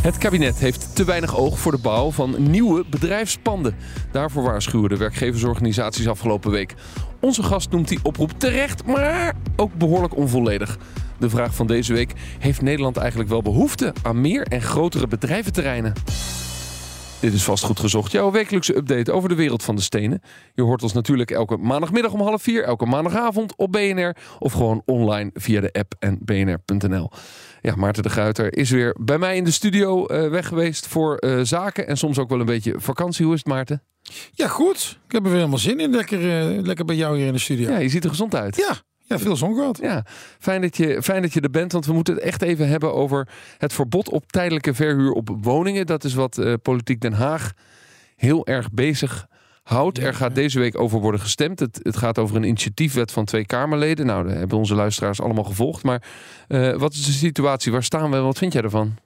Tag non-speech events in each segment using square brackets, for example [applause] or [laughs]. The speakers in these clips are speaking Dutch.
Het kabinet heeft te weinig oog voor de bouw van nieuwe bedrijfspanden. Daarvoor waarschuwen de werkgeversorganisaties afgelopen week. Onze gast noemt die oproep terecht, maar ook behoorlijk onvolledig. De vraag van deze week: heeft Nederland eigenlijk wel behoefte aan meer en grotere bedrijventerreinen? Dit is vastgoed gezocht, jouw wekelijkse update over de wereld van de stenen. Je hoort ons natuurlijk elke maandagmiddag om half vier, elke maandagavond op BNR of gewoon online via de app en bnr.nl. Ja, Maarten de Guiter is weer bij mij in de studio uh, weg geweest voor uh, zaken en soms ook wel een beetje vakantie. Hoe is het, Maarten? Ja, goed. Ik heb er weer helemaal zin in. Lekker, uh, lekker bij jou hier in de studio. Ja, je ziet er gezond uit. Ja, ja, veel zon gehad. Ja, fijn dat, je, fijn dat je er bent, want we moeten het echt even hebben over het verbod op tijdelijke verhuur op woningen. Dat is wat uh, Politiek Den Haag heel erg bezig houdt. er gaat deze week over worden gestemd. Het, het, gaat over een initiatiefwet van twee Kamerleden. Nou, dat hebben onze luisteraars allemaal gevolgd. Maar uh, wat is de situatie? Waar staan we? Wat vind jij ervan?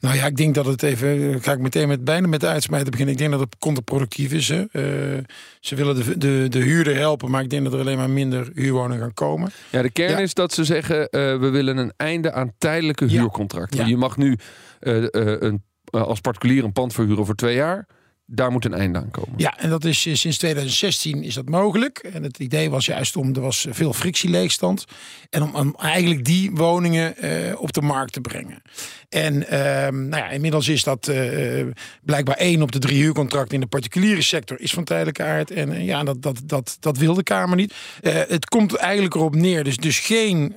Nou ja, ik denk dat het even. Ga ik meteen met bijna met de uitsmijten beginnen. Ik denk dat het contraproductief is. Hè. Uh, ze willen de, de, de huurder helpen, maar ik denk dat er alleen maar minder huurwoningen gaan komen. Ja, de kern ja. is dat ze zeggen: uh, we willen een einde aan tijdelijke huurcontracten. Ja. Je mag nu uh, een, als particulier een pand verhuren voor twee jaar daar moet een einde aan komen. Ja, en dat is sinds 2016 is dat mogelijk. En het idee was juist om, er was veel frictieleegstand. En om, om eigenlijk die woningen op de markt te brengen. En uh, nou ja, inmiddels is dat uh, blijkbaar één op de drie huurcontracten in de particuliere sector is van tijdelijke aard. En uh, ja, dat, dat, dat, dat wil de Kamer niet. het komt eigenlijk erop neer. Dus, dus geen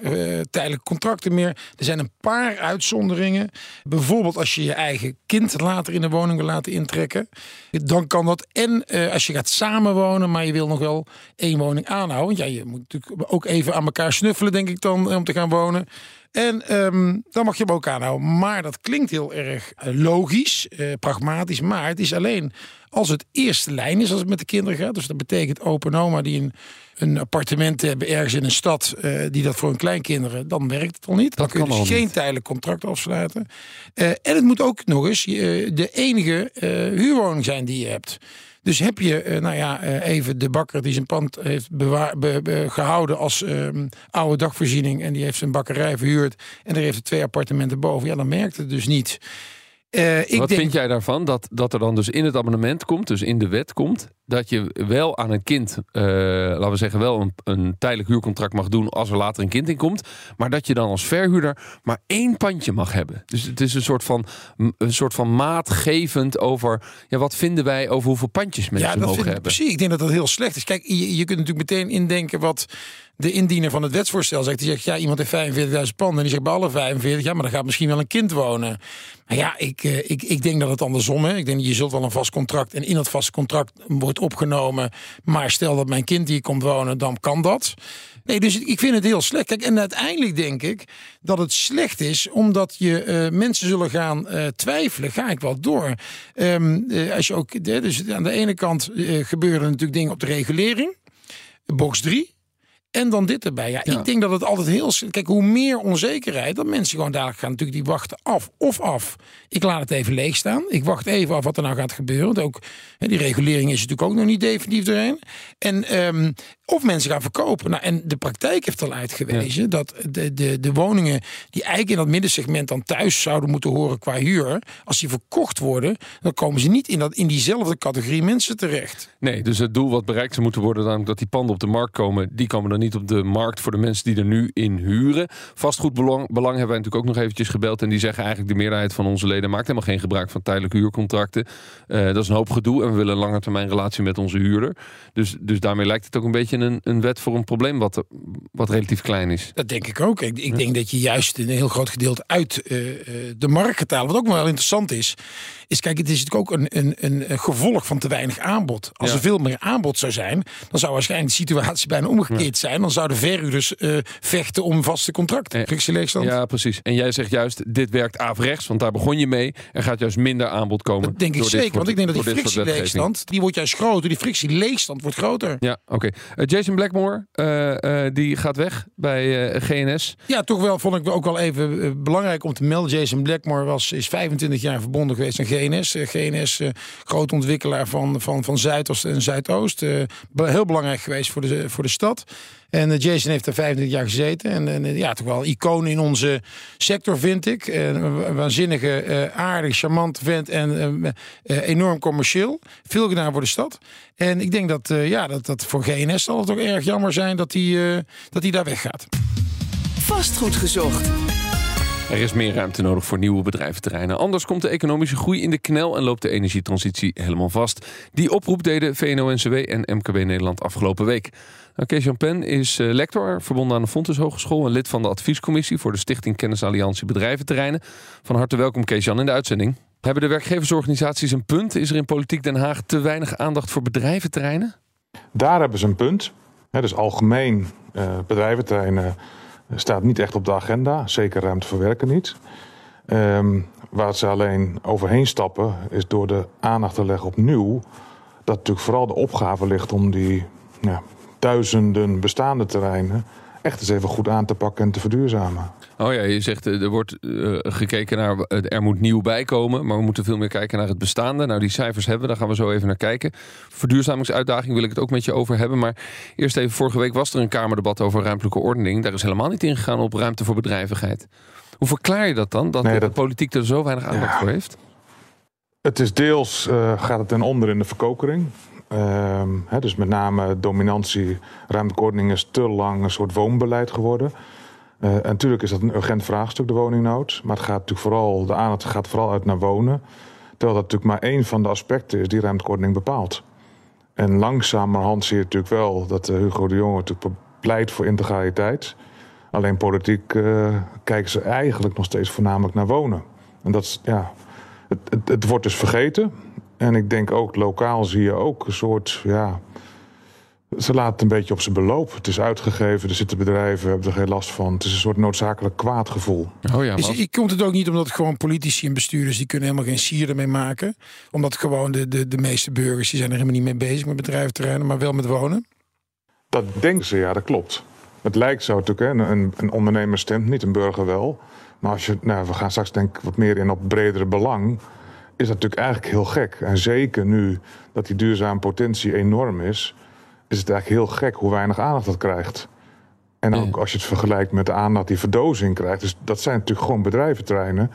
tijdelijke contracten meer. Er zijn een paar uitzonderingen. Bijvoorbeeld als je je eigen kind later in de woning wil laten intrekken. Dan kan dat. En als je gaat samenwonen, maar je wil nog wel één woning aanhouden. Want ja, je moet natuurlijk ook even aan elkaar snuffelen, denk ik dan, om te gaan wonen. En um, dan mag je hem ook aanhouden. Maar dat klinkt heel erg logisch, uh, pragmatisch. Maar het is alleen als het eerste lijn is als het met de kinderen gaat. Dus dat betekent open oma die een, een appartement hebben ergens in een stad. Uh, die dat voor hun kleinkinderen. Dan werkt het al niet. Dan dat kun je dus geen tijdelijk contract afsluiten. En het moet ook nog eens de enige huurwoning zijn die je hebt. Dus heb je, nou ja, even de bakker die zijn pand heeft bewaar, be, be, gehouden als um, oude dagvoorziening. En die heeft zijn bakkerij verhuurd. En er heeft er twee appartementen boven. Ja, dan merkt het dus niet. Uh, ik Wat denk... vind jij daarvan? Dat, dat er dan dus in het abonnement komt, dus in de wet komt, dat je wel aan een kind, uh, laten we zeggen, wel een, een, tijdelijk huurcontract mag doen als er later een kind in komt. Maar dat je dan als verhuurder maar één pandje mag hebben. Dus het is een soort van, een soort van maatgevend over ja, wat vinden wij over hoeveel pandjes mensen ja, dat mogen hebben. Ik, precies, ik denk dat dat heel slecht is. Kijk, je, je kunt natuurlijk meteen indenken wat de indiener van het wetsvoorstel zegt. Die zegt, ja, iemand heeft 45.000 panden. En die zegt bij alle 45, ja, maar dan gaat misschien wel een kind wonen. Maar ja, ik, ik, ik denk dat het andersom is. Ik denk, je zult wel een vast contract. En in dat vaste contract wordt opgenomen. Maar stel dat mijn kind hier komt wonen, dan kan dat. Nee, dus ik vind het heel slecht. Kijk, en uiteindelijk denk ik dat het slecht is, omdat je uh, mensen zullen gaan uh, twijfelen. Ga ik wel door? Uh, als je ook, dus aan de ene kant gebeuren natuurlijk dingen op de regulering. Box 3. En dan dit erbij. Ja, ja, ik denk dat het altijd heel. Kijk, hoe meer onzekerheid, dat mensen gewoon dadelijk gaan natuurlijk die wachten af of af. Ik laat het even leeg staan. Ik wacht even af wat er nou gaat gebeuren. Want ook hè, die regulering is natuurlijk ook nog niet definitief erin. En um, of mensen gaan verkopen. Nou, en de praktijk heeft al uitgewezen ja. dat de, de, de woningen die eigenlijk in dat middensegment dan thuis zouden moeten horen qua huur, als die verkocht worden, dan komen ze niet in, dat, in diezelfde categorie mensen terecht. Nee, dus het doel wat bereikt zou moeten worden, namelijk dat die panden op de markt komen, die komen dan niet op de markt voor de mensen die er nu in huren. Vastgoedbelang belang hebben wij natuurlijk ook nog eventjes gebeld en die zeggen eigenlijk de meerderheid van onze leden maakt helemaal geen gebruik van tijdelijke huurcontracten. Uh, dat is een hoop gedoe en we willen een lange termijn relatie met onze huurder. Dus, dus daarmee lijkt het ook een beetje een, een wet voor een probleem wat, wat relatief klein is. Dat denk ik ook. Ik, ik denk dat je juist een heel groot gedeelte uit uh, de markt gaat halen. Wat ook wel interessant is, is kijk, het is natuurlijk ook een, een, een gevolg van te weinig aanbod. Als er veel meer aanbod zou zijn, dan zou waarschijnlijk de situatie bijna omgekeerd zijn. Dan zouden verhuurders uh, vechten om vaste contracten. Leegstand. Ja, precies. En jij zegt juist, dit werkt averechts, want daar begon je mee. Er gaat juist minder aanbod komen. Dat denk ik zeker, want ik denk dat die frictieleegstand, die wordt juist groter. Die frictieleegstand wordt groter. Ja, oké. Okay. Jason Blackmore, uh, uh, die gaat weg bij GNS. Ja, toch wel vond ik ook wel even belangrijk om te melden. Jason Blackmore was, is 25 jaar verbonden geweest aan GNS. GNS, groot ontwikkelaar van, van, van Zuidoost en Zuidoost. heel belangrijk geweest voor de, voor de stad. En Jason heeft daar 25 jaar gezeten. En, en ja, toch wel icoon in onze sector, vind ik. Een waanzinnige, uh, aardig, charmant vent en enorm commercieel. Veel gedaan voor de stad. En ik denk dat, ja, dat, dat voor GNS zal het ook erg jammer zijn dat hij dat hij daar weggaat. Vastgoed gezocht. Er is meer ruimte nodig voor nieuwe bedrijventerreinen. Anders komt de economische groei in de knel en loopt de energietransitie helemaal vast. Die oproep deden VNO-NCW en MKB Nederland afgelopen week. Nou, Kees-Jan Pen is uh, lector, verbonden aan de Fontes Hogeschool... en lid van de adviescommissie voor de Stichting Kennisalliantie Bedrijventerreinen. Van harte welkom Kees-Jan in de uitzending. Hebben de werkgeversorganisaties een punt? Is er in Politiek Den Haag te weinig aandacht voor bedrijventerreinen? Daar hebben ze een punt. dus algemeen uh, bedrijventerreinen staat niet echt op de agenda. Zeker ruimte niet. Um, waar ze alleen overheen stappen is door de aandacht te leggen op nieuw... dat natuurlijk vooral de opgave ligt om die ja, duizenden bestaande terreinen echt eens even goed aan te pakken en te verduurzamen. Oh ja, je zegt er wordt uh, gekeken naar er moet nieuw bijkomen, maar we moeten veel meer kijken naar het bestaande. Nou, die cijfers hebben we, daar gaan we zo even naar kijken. Verduurzamingsuitdaging wil ik het ook met je over hebben, maar eerst even vorige week was er een kamerdebat over ruimtelijke ordening. Daar is helemaal niet ingegaan op ruimte voor bedrijvigheid. Hoe verklaar je dat dan dat, nee, de politiek er zo weinig aandacht voor heeft? Het is deels uh, gaat het ten onder in de verkokering. Ehm, dus met name dominantie, ruimtelijke ordening is te lang een soort woonbeleid geworden. Uh, en natuurlijk is dat een urgent vraagstuk, de woningnood. Maar het gaat natuurlijk vooral, de aandacht gaat vooral uit naar wonen. Terwijl dat natuurlijk maar één van de aspecten is die ruimtelijke ordening bepaalt. En langzamerhand zie je natuurlijk wel dat uh, Hugo de Jonge natuurlijk pleit voor integraliteit. Alleen politiek uh, kijken ze eigenlijk nog steeds voornamelijk naar wonen. En dat is, ja, het, het, het wordt dus vergeten. En ik denk ook lokaal zie je ook een soort, ja, ze laten het een beetje op zijn beloop. Het is uitgegeven, er zitten bedrijven, hebben er geen last van. Het is een soort noodzakelijk kwaadgevoel. Oh ja, maar... ik komt het ook niet omdat gewoon politici en bestuurders... die kunnen helemaal geen sier ermee maken. Omdat gewoon de, de, de meeste burgers... die zijn er helemaal niet mee bezig met bedrijventerreinen... maar wel met wonen? Dat denken ze, ja, dat klopt. Het lijkt zo natuurlijk, hè. Een, een ondernemer stemt niet, een burger wel. Maar als je, nou, we gaan straks denk ik wat meer in op bredere belang is dat natuurlijk eigenlijk heel gek. En zeker nu dat die duurzame potentie enorm is, is het eigenlijk heel gek hoe weinig aandacht dat krijgt. En ook als je het vergelijkt met de aandacht die verdozing krijgt. Dus dat zijn natuurlijk gewoon bedrijventerreinen.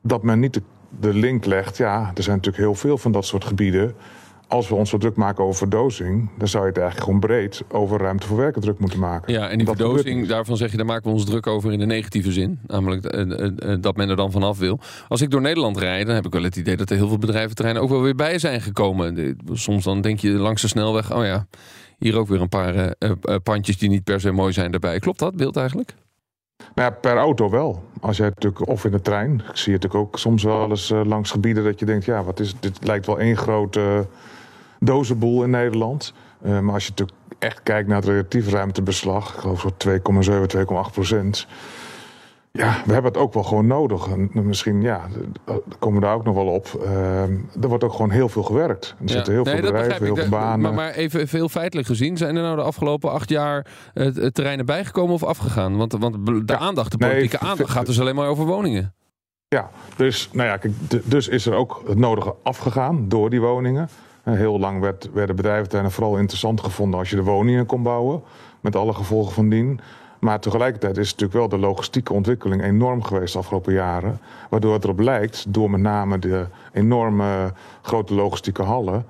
Dat men niet de, de link legt. Ja, er zijn natuurlijk heel veel van dat soort gebieden als we ons zo druk maken over verdozing, dan zou je het eigenlijk gewoon breed over ruimte voor werken druk moeten maken. Ja, en die verdozing, daarvan zeg je, daar maken we ons druk over in de negatieve zin. Namelijk eh, eh, eh, dat men er dan vanaf wil. Als ik door Nederland rijd, dan heb ik wel het idee dat er heel veel bedrijventerreinen ook wel weer bij zijn gekomen. Soms dan denk je langs de snelweg, oh ja, hier ook weer een paar pandjes die niet per se mooi zijn daarbij. Klopt dat beeld eigenlijk? Nou ja, per auto wel. Als jij natuurlijk, of in de trein. Ik zie het natuurlijk ook soms wel eens langs gebieden dat je denkt, ja, wat is dit? lijkt wel één grote dozenboel in Nederland. Uh, maar als je natuurlijk echt kijkt naar het relatief ruimtebeslag, ik geloof zo 2,7, 2,8 procent. Ja, we hebben het ook wel gewoon nodig. En misschien, ja, komen we daar ook nog wel op. Uh, er wordt ook gewoon heel veel gewerkt. Er zitten heel veel bedrijven, heel veel banen. Maar, maar even veel feitelijk gezien, zijn er nou de afgelopen acht jaar uh, terreinen bijgekomen of afgegaan? Want, want de aandacht, de politieke aandacht gaat dus alleen maar over woningen. Ja, dus, nou ja, kijk, dus is er ook het nodige afgegaan door die woningen. Heel lang werd, werden bedrijventerreinen vooral interessant gevonden als je de woningen kon bouwen. Met alle gevolgen van dien. Maar tegelijkertijd is natuurlijk wel de logistieke ontwikkeling enorm geweest de afgelopen jaren. Waardoor het erop lijkt, door met name de enorme grote logistieke hallen.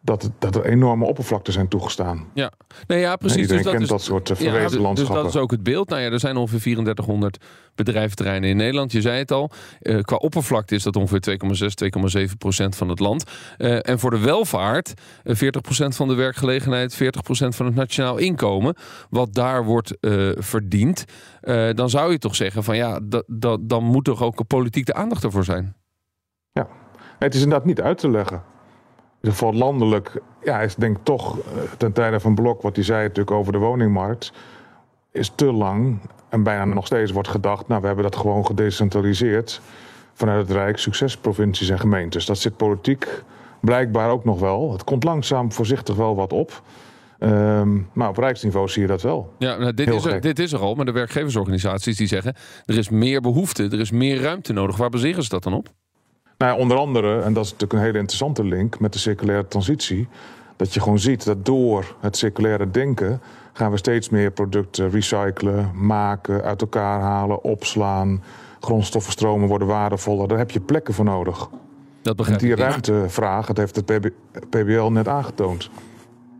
Dat, dat er enorme oppervlakten zijn toegestaan. Ja, nee, ja precies. iedereen dus dat kent is, dat soort eh, ja, verwezen dus landschappen. dat is ook het beeld. Nou ja, er zijn ongeveer 3400 bedrijventerreinen in Nederland. Je zei het al. Eh, qua oppervlakte is dat ongeveer 2,6, 2,7 procent van het land. Eh, en voor de welvaart eh, 40 procent van de werkgelegenheid, 40 procent van het nationaal inkomen. Wat daar wordt verdiend. Dan zou je toch zeggen van ja, dat, dat, dan moet toch ook politiek de aandacht ervoor zijn. Nee, het is inderdaad niet uit te leggen. Ieder geval landelijk, ja, is denk ik toch eh, ten tijde van Blok, wat hij zei natuurlijk over de woningmarkt, is te lang en bijna nog steeds wordt gedacht, nou we hebben dat gewoon gedecentraliseerd vanuit het Rijk, succesprovincies en gemeentes. Dat zit politiek blijkbaar ook nog wel. Het komt langzaam voorzichtig wel wat op. Ehm, maar op rijksniveau zie je dat wel. Ja, nou, dit, Heel is er, gek. dit is er al. Maar de werkgeversorganisaties die zeggen er is meer behoefte, er is meer ruimte nodig. Waar baseren ze dat dan op? Nou ja, onder andere, en dat is natuurlijk een hele interessante link met de circulaire transitie, dat je gewoon ziet dat door het circulaire denken gaan we steeds meer producten recyclen, maken, uit elkaar halen, opslaan. Grondstoffenstromen worden waardevoller. Daar heb je plekken voor nodig. Dat En begrijp die ik. niet. ruimtevraag, dat heeft het PB PBL net aangetoond.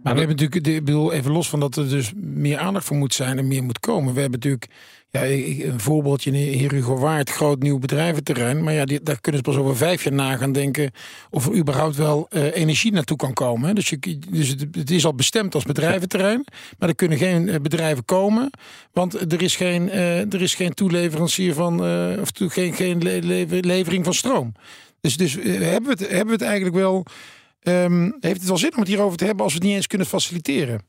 Maar we hebben natuurlijk, ik bedoel, even los van dat er dus meer aandacht voor moet zijn en meer moet komen. We hebben natuurlijk, ja, een voorbeeldje hier Hugo Waard, groot nieuw bedrijventerrein. Maar ja, die, daar kunnen ze pas over vijf jaar na gaan denken of er überhaupt wel eh, energie naartoe kan komen. hè. Dus, je, dus het, het is al bestemd als bedrijventerrein, maar er kunnen geen eh, bedrijven komen, want er is geen, eh, er is geen toeleverancier van, of geen, geen le- lever- levering van stroom. Dus, dus hebben, we het, hebben we het eigenlijk wel. Ehm, heeft het wel zin om het hierover te hebben als we het niet eens kunnen faciliteren?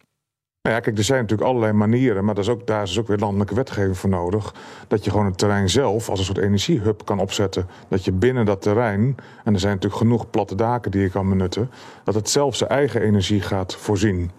Nou ja, kijk, er zijn natuurlijk allerlei manieren, maar dat is ook, daar is ook weer landelijke wetgeving voor nodig. Dat je gewoon het terrein zelf als een soort energiehub kan opzetten. Dat je binnen dat terrein, en er zijn natuurlijk genoeg platte daken die je kan benutten, dat het zelf zijn eigen energie gaat voorzien.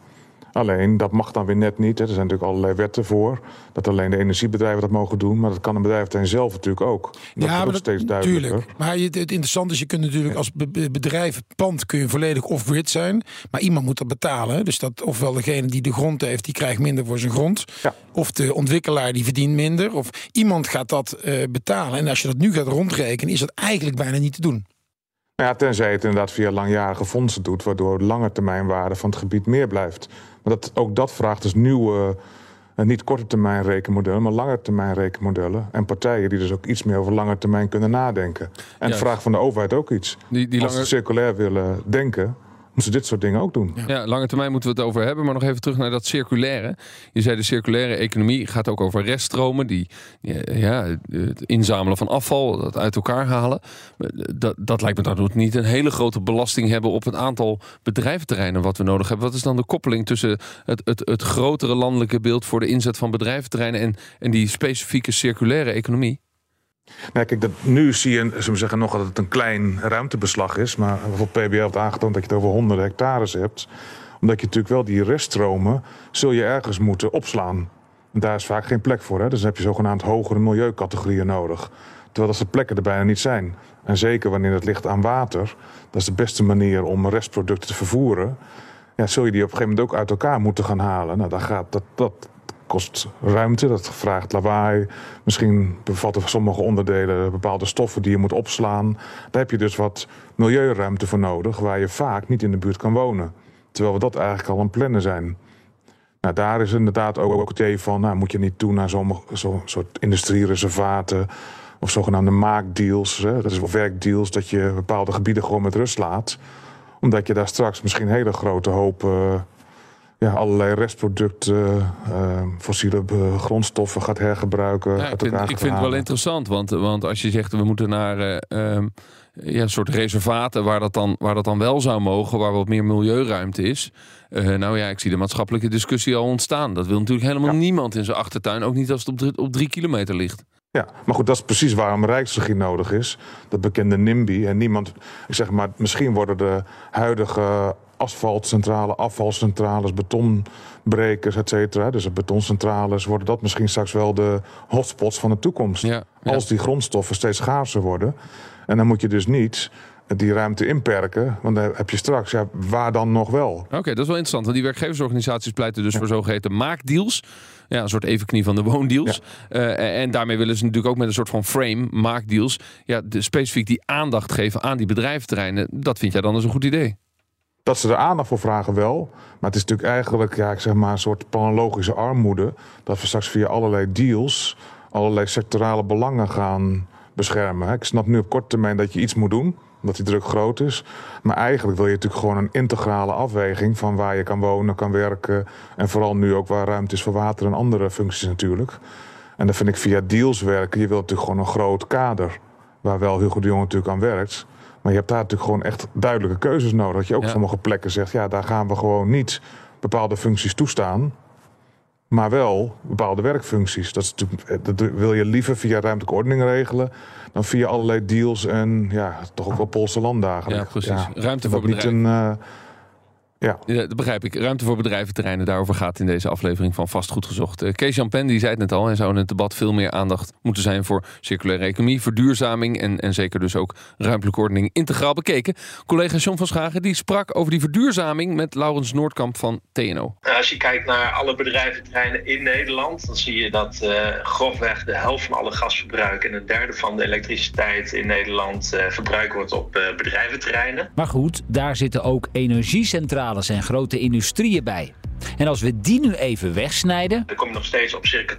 Alleen, dat mag dan weer net niet. Hè. Er zijn natuurlijk allerlei wetten voor. Dat alleen de energiebedrijven dat mogen doen. Maar dat kan een bedrijf zelf natuurlijk ook. Dat wordt ook steeds duidelijker. tuurlijk. Maar het interessante is, je kunt natuurlijk als be- be- bedrijf, pand kun je volledig off-grid zijn. Maar iemand moet dat betalen. Dus dat ofwel degene die de grond heeft, die krijgt minder voor zijn grond. Ja. Of de ontwikkelaar die verdient minder. Of iemand gaat dat eh, betalen. En als je dat nu gaat rondrekenen, is dat eigenlijk bijna niet te doen. Nou ja, tenzij het inderdaad via langjarige fondsen doet, waardoor de lange termijnwaarde van het gebied meer blijft. Maar dat, ook dat vraagt dus nieuwe, eh, niet korte termijn rekenmodellen, maar lange termijn rekenmodellen. En partijen die dus ook iets meer over lange termijn kunnen nadenken. En Juist. vraag van de overheid ook iets. Die, die Als lange, ze circulair willen denken, moeten dit soort dingen ook doen. Ja, lange termijn moeten we het over hebben. Maar nog even terug naar dat circulaire. Je zei de circulaire economie gaat ook over reststromen. Die, ja, het inzamelen van afval, dat uit elkaar halen. Dat, dat lijkt me dan ook niet een hele grote belasting hebben op het aantal bedrijventerreinen wat we nodig hebben. Wat is dan de koppeling tussen het, het, het grotere landelijke beeld voor de inzet van bedrijventerreinen en, en die specifieke circulaire economie? Nou, kijk, dat, nu zie je zullen zeggen, nog dat het een klein ruimtebeslag is. Maar bijvoorbeeld PBL heeft aangetoond dat je het over honderden hectares hebt. Omdat je natuurlijk wel die reststromen zul je ergens moeten opslaan. En daar is vaak geen plek voor. Hè? Dus dan heb je zogenaamd hogere milieucategorieën nodig. Terwijl dat soort plekken er bijna niet zijn. En zeker wanneer het ligt aan water. Dat is de beste manier om restproducten te vervoeren. Ja, zul je die op een gegeven moment ook uit elkaar moeten gaan halen. Nou, dan gaat dat, dat kost ruimte, dat vraagt lawaai. Misschien bevatten sommige onderdelen bepaalde stoffen die je moet opslaan. Daar heb je dus wat milieuruimte voor nodig, waar je vaak niet in de buurt kan wonen. Terwijl we dat eigenlijk al aan plannen zijn. Nou, daar is inderdaad ook, het idee van, nou, moet je niet toe naar zo'n zo soort industriereservaten of zogenaamde maakdeals. Hè? Dat is werkdeals, dat je bepaalde gebieden gewoon met rust laat. Omdat je daar straks misschien hele grote hopen ja, allerlei restproducten, eh, fossiele eh, grondstoffen gaat hergebruiken. Ja, uit ik vind, elkaar ik vind het wel interessant, want, want als je zegt we moeten naar eh, ehm, ja, een soort reservaten waar dat, dan, waar dat dan wel zou mogen, waar wat meer milieuruimte is. Eh, nou ja, ik zie de maatschappelijke discussie al ontstaan. Dat wil natuurlijk helemaal Ja. niemand in zijn achtertuin, ook niet als het op drie, op drie kilometer ligt. Ja, maar goed, dat is precies waarom Rijksregie nodig is. Dat bekende NIMBY. En niemand, ik zeg maar, misschien worden de huidige asfaltcentrales, afvalcentrales, betonbrekers, et cetera. Dus de betoncentrales, worden dat misschien straks wel de hotspots van de toekomst. Ja, ja. Als die grondstoffen steeds schaarser worden. En dan moet je dus niet die ruimte inperken. Want dan heb je straks, ja, waar dan nog wel? Oké, dat is wel interessant. Want die werkgeversorganisaties pleiten dus voor zogeheten maakdeals. Ja, een soort evenknie van de woondeals. Eh, en daarmee willen ze natuurlijk ook met een soort van frame, maakdeals, ja, de, specifiek die aandacht geven aan die bedrijventerreinen. Dat vind jij dan dus een goed idee? Dat ze er aandacht voor vragen wel. Maar het is natuurlijk eigenlijk ja, ik zeg maar een soort planologische armoede. Dat we straks via allerlei deals allerlei sectorale belangen gaan beschermen. Ik snap nu op korte termijn dat je iets moet doen, omdat die druk groot is. Maar eigenlijk wil je natuurlijk gewoon een integrale afweging van waar je kan wonen, kan werken. En vooral nu ook waar ruimte is voor water en andere functies natuurlijk. En dan vind ik via deals werken, je wilt natuurlijk gewoon een groot kader. Waar wel Hugo de Jong natuurlijk aan werkt. Maar je hebt daar natuurlijk gewoon echt duidelijke keuzes nodig. Dat je ook Ja. sommige plekken zegt, ja, daar gaan we gewoon niet bepaalde functies toestaan. Maar wel bepaalde werkfuncties. Dat, is eh, dat wil je liever via ruimtelijke ordening regelen. dan via allerlei deals en ja, toch ook wel Poolse landdagen. Ja, precies. Ja, Ruimte voor niet bedrijven. een. eh, ja, Ja, dat begrijp ik. Ruimte voor bedrijventerreinen, daarover gaat in deze aflevering van Vastgoed Gezocht. Eh, Kees Jan Pen die zei het net al, er zou in het debat veel meer aandacht moeten zijn voor circulaire economie, verduurzaming en, en zeker dus ook ruimtelijke ordening integraal bekeken. Collega John van Schagen die sprak over die verduurzaming met Laurens Noordkamp van TNO. Als je kijkt naar alle bedrijventerreinen in Nederland, dan zie je dat eh, grofweg de helft van alle gasverbruik en een derde van de elektriciteit in Nederland eh, verbruikt wordt op eh, bedrijventerreinen. Maar goed, daar zitten ook energiecentrales en grote industrieën bij. En als we die nu even wegsnijden, Dan kom je nog steeds op circa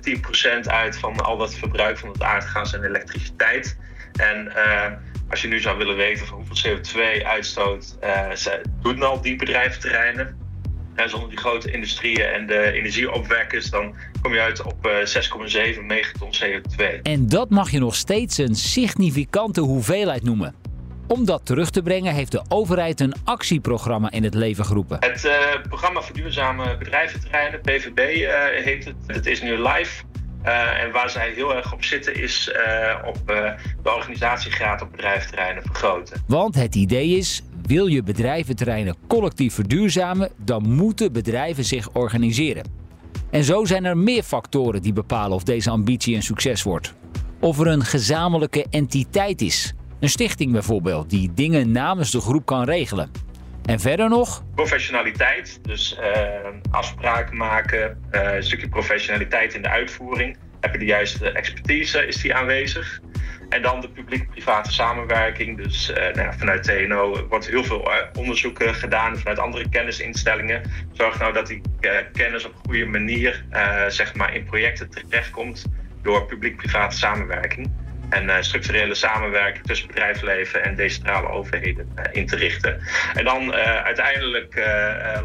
10% uit van al dat verbruik van het aardgas en elektriciteit. En eh, als je nu zou willen weten van hoeveel CO2-uitstoot doen al die bedrijventerreinen, en zonder die grote industrieën en de energieopwekkers, dan kom je uit op eh, 6,7 megaton CO2. en dat mag je nog steeds een significante hoeveelheid noemen. Om dat terug te brengen heeft de overheid een actieprogramma in het leven geroepen. Het eh, programma Verduurzame Bedrijventerreinen, PVB eh, heet het. Het is nu live. Eh, en waar zij heel erg op zitten is op de organisatiegraad op bedrijventerreinen vergroten. Want het idee is, wil je bedrijventerreinen collectief verduurzamen, dan moeten bedrijven zich organiseren. En zo zijn er meer factoren die bepalen of deze ambitie een succes wordt. Of er een gezamenlijke entiteit is. Een stichting bijvoorbeeld, die dingen namens de groep kan regelen. En verder nog, Professionaliteit, dus eh, afspraken maken, eh, een stukje professionaliteit in de uitvoering. Heb je de juiste expertise, is die aanwezig? En dan de publiek-private samenwerking. Dus eh, nou ja, vanuit TNO wordt heel veel onderzoeken gedaan vanuit andere kennisinstellingen. Zorg nou dat die kennis op een goede manier zeg maar in projecten terechtkomt door publiek-private samenwerking. En eh, structurele samenwerking tussen bedrijfsleven en decentrale overheden eh, in te richten. En dan eh, uiteindelijk,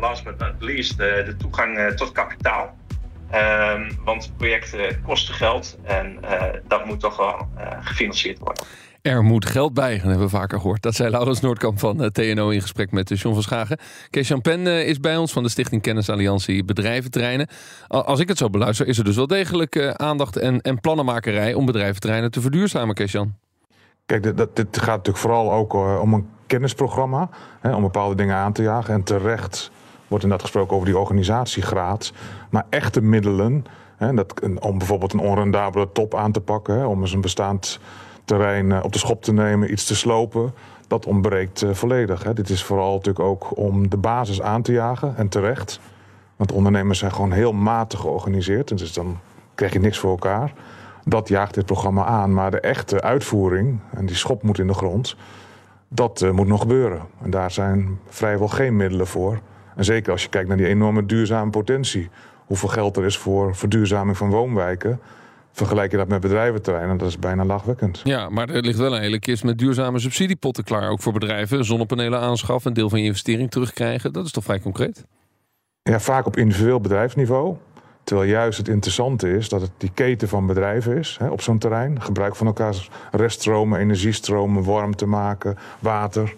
last but not least, de toegang tot kapitaal. Ehm, want projecten kosten geld en dat moet toch wel gefinancierd worden. Er moet geld bij, dat hebben we vaker gehoord. Dat zei Laurens Noordkamp van eh, TNO in gesprek met eh, John van Schagen. Kees Jan Pen eh, is bij ons van de Stichting Kennisalliantie Bedrijventerreinen. Al- Als ik het zo beluister, is er dus wel degelijk aandacht en, en plannenmakerij om bedrijventerreinen te verduurzamen, Kees Jan. Kijk, dit, dit gaat natuurlijk vooral ook om een kennisprogramma. Hè, om bepaalde dingen aan te jagen. En terecht wordt inderdaad gesproken over die organisatiegraad. Maar echte middelen, hè, dat, om bijvoorbeeld een onrendabele top aan te pakken. Hè, om eens een bestaand terrein eh, op de schop te nemen, iets te slopen. Dat ontbreekt eh, volledig. Dit is vooral natuurlijk ook om de basis aan te jagen. En terecht. Want ondernemers zijn gewoon heel matig georganiseerd. En dus dan krijg je niks voor elkaar. Dat jaagt dit programma aan. Maar de echte uitvoering, en die schop moet in de grond, dat eh, moet nog gebeuren. En daar zijn vrijwel geen middelen voor. En zeker als je kijkt naar die enorme duurzame potentie. Hoeveel geld er is voor verduurzaming van woonwijken. Vergelijk je dat met bedrijventerreinen, dat is bijna lachwekkend. Ja, maar er ligt wel een hele kist met duurzame subsidiepotten klaar. Ook voor bedrijven. Zonnepanelen aanschaffen, een deel van je investering terugkrijgen. Dat is toch vrij concreet? Ja, vaak op individueel bedrijfsniveau. Terwijl juist het interessante is dat het die keten van bedrijven is hè, op zo'n terrein. Gebruik van elkaars reststromen, energiestromen, warmte maken, water.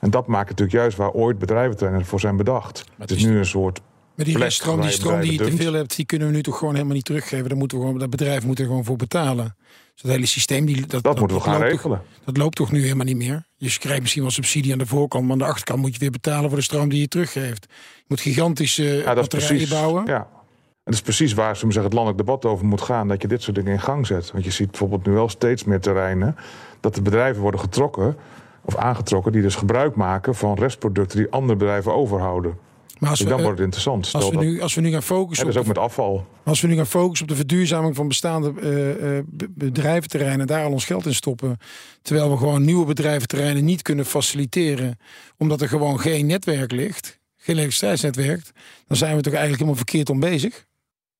En dat maakt natuurlijk juist waar ooit bedrijventerreinen voor zijn bedacht. Het is is- nu een soort Maar die waar die stroom die je te veel hebt, die kunnen we nu toch gewoon helemaal niet teruggeven. Daar moeten we gewoon, dat bedrijf moet er gewoon voor betalen. Dus dat hele systeem, die, dat, Dat moeten we gaan loopt regelen. Toch, dat loopt toch nu helemaal niet meer. Je krijgt misschien wel subsidie aan de voorkant, maar aan de achterkant moet je weer betalen voor de stroom die je teruggeeft. Je moet gigantische Ja, batterijen precies. bouwen. Ja. En dat is precies waar we zeggen, het landelijk debat over moet gaan. Dat je dit soort dingen in gang zet. Want je ziet bijvoorbeeld nu wel steeds meer terreinen. dat de bedrijven worden getrokken. of aangetrokken. die dus gebruik maken van restproducten die andere bedrijven overhouden. Maar als we, dan eh, wordt het interessant. Als we, nu, als we nu gaan focussen dus op ook de met afval. Als we nu gaan focussen op de verduurzaming van bestaande eh, eh, be- bedrijventerreinen en daar al ons geld in stoppen, terwijl we gewoon nieuwe bedrijventerreinen niet kunnen faciliteren, omdat er gewoon geen netwerk ligt, geen elektriciteitsnetwerk, dan zijn we toch eigenlijk helemaal verkeerd om bezig.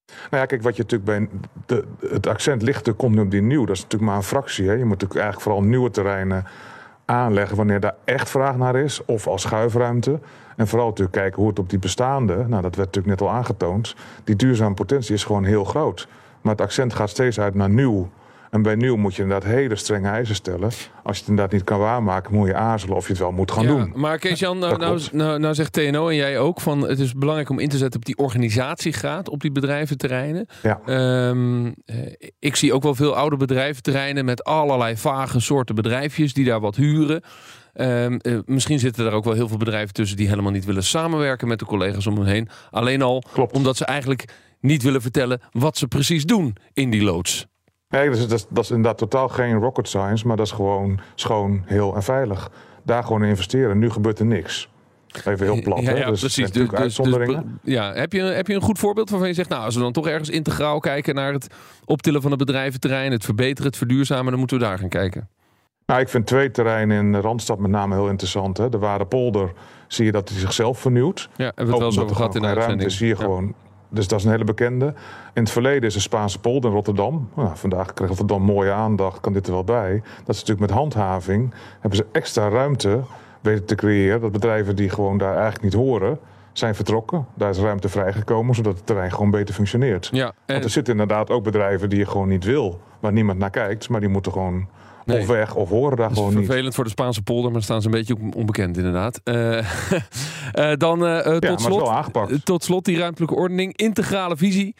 Nou ja, kijk, wat je natuurlijk bij. De, het accent ligt er continu op die nieuw. Dat is natuurlijk maar een fractie. Hè. Je moet natuurlijk eigenlijk vooral nieuwe terreinen aanleggen wanneer daar echt vraag naar is. Of als schuifruimte. En vooral natuurlijk kijken hoe het op die bestaande. Nou, dat werd natuurlijk net al aangetoond. Die duurzame potentie is gewoon heel groot. Maar het accent gaat steeds uit naar nieuw. En bij nieuw moet je inderdaad hele strenge eisen stellen. Als je het inderdaad niet kan waarmaken, moet je aarzelen of je het wel moet gaan Ja, doen. Maar Kees-Jan, nou, nou, nou, nou zegt TNO en jij ook van het is belangrijk om in te zetten op die organisatiegraad op die bedrijventerreinen. Ja. Ehm, eh, ik zie ook wel veel oude bedrijventerreinen met allerlei vage soorten bedrijfjes die daar wat huren. Ehm, eh, misschien zitten er ook wel heel veel bedrijven tussen die helemaal niet willen samenwerken met de collega's om hen heen. Alleen al Klopt. omdat ze eigenlijk niet willen vertellen wat ze precies doen in die loods. Nee, dat is, dat, is, dat is inderdaad totaal geen rocket science, maar dat is gewoon schoon, heel en veilig. Daar gewoon in investeren. Nu gebeurt er niks. Even heel plat, Ja, hè? Dus precies. Dus- dus- uitzonderingen. dus- ja. heb, je, heb je een goed voorbeeld waarvan je zegt, nou, als we dan toch ergens integraal kijken naar het optillen van het bedrijventerrein, het verbeteren, het verduurzamen, dan moeten we daar gaan kijken. Nou, ik vind twee terreinen in Randstad met name heel interessant. Hè? De Waardepolder zie je dat hij zichzelf vernieuwt. Ja, hebben we het wel eens Ook over omdat gehad in de ruimte is, zie je Ja. gewoon. Dus dat is een hele bekende. In het verleden is de Spaanse polder in Rotterdam. Nou, vandaag krijgt Rotterdam mooie aandacht, kan dit er wel bij. Dat is natuurlijk met handhaving. Hebben ze extra ruimte weten te creëren. Dat bedrijven die gewoon daar eigenlijk niet horen, zijn vertrokken. Daar is ruimte vrijgekomen, zodat het terrein gewoon beter functioneert. Ja, en, Want er zitten inderdaad ook bedrijven die je gewoon niet wil. Waar niemand naar kijkt, maar die moeten gewoon Nee. of weg of horen daar gewoon niet. vervelend voor de Spaanse polder, maar staan ze een beetje onbekend inderdaad. Eh, [laughs] eh, dan Ja, maar tot, slot, tot slot die ruimtelijke ordening, integrale visie.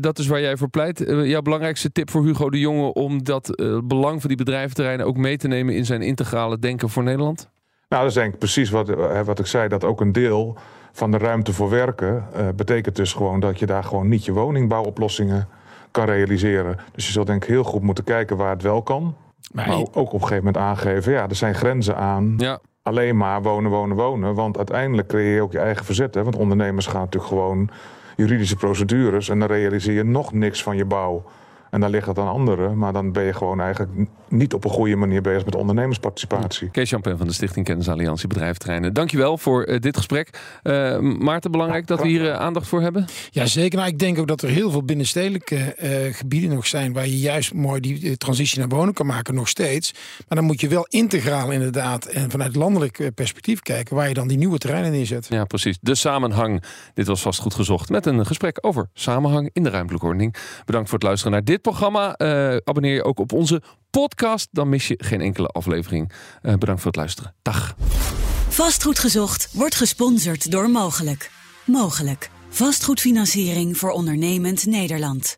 Dat is waar jij voor pleit. Jouw belangrijkste tip voor Hugo de Jonge om dat belang van die bedrijventerreinen ook mee te nemen in zijn integrale denken voor Nederland? Nou, dat is denk ik precies wat, wat ik zei. Dat ook een deel van de ruimte voor werken betekent dus gewoon dat je daar gewoon niet je woningbouwoplossingen kan realiseren. Dus je zult denk ik heel goed moeten kijken waar het wel kan. Maar Maar ook op een gegeven moment aangeven, ja, er zijn grenzen aan. Ja, Alleen maar wonen, wonen, wonen. Want uiteindelijk creëer je ook je eigen verzet. Hè? Want ondernemers gaan natuurlijk gewoon juridische procedures. En dan realiseer je nog niks van je bouw. En dan ligt het aan anderen. Maar dan ben je gewoon eigenlijk niet op een goede manier bezig met ondernemersparticipatie. Kees Champagne van de Stichting Kennisalliantie Bedrijventerreinen. Dankjewel voor eh, dit gesprek. Eh, Maarten, belangrijk dat we hier eh, aandacht voor hebben? Ja, zeker. Nou, ik denk ook dat er heel veel binnenstedelijke eh, gebieden nog zijn waar je juist mooi die transitie naar wonen kan maken, nog steeds. Maar dan moet je wel integraal inderdaad en vanuit landelijk perspectief kijken waar je dan die nieuwe terreinen neerzet. Ja, precies. De samenhang. Dit was vast goed gezocht met een gesprek over samenhang in de ruimtelijke ordening. Bedankt voor het luisteren naar dit programma. Eh, abonneer je ook op onze podcast, dan mis je geen enkele aflevering. Eh, bedankt voor het luisteren. Dag. Vastgoed gezocht wordt gesponsord door Mogelijk. Mogelijk. Vastgoedfinanciering voor ondernemend Nederland.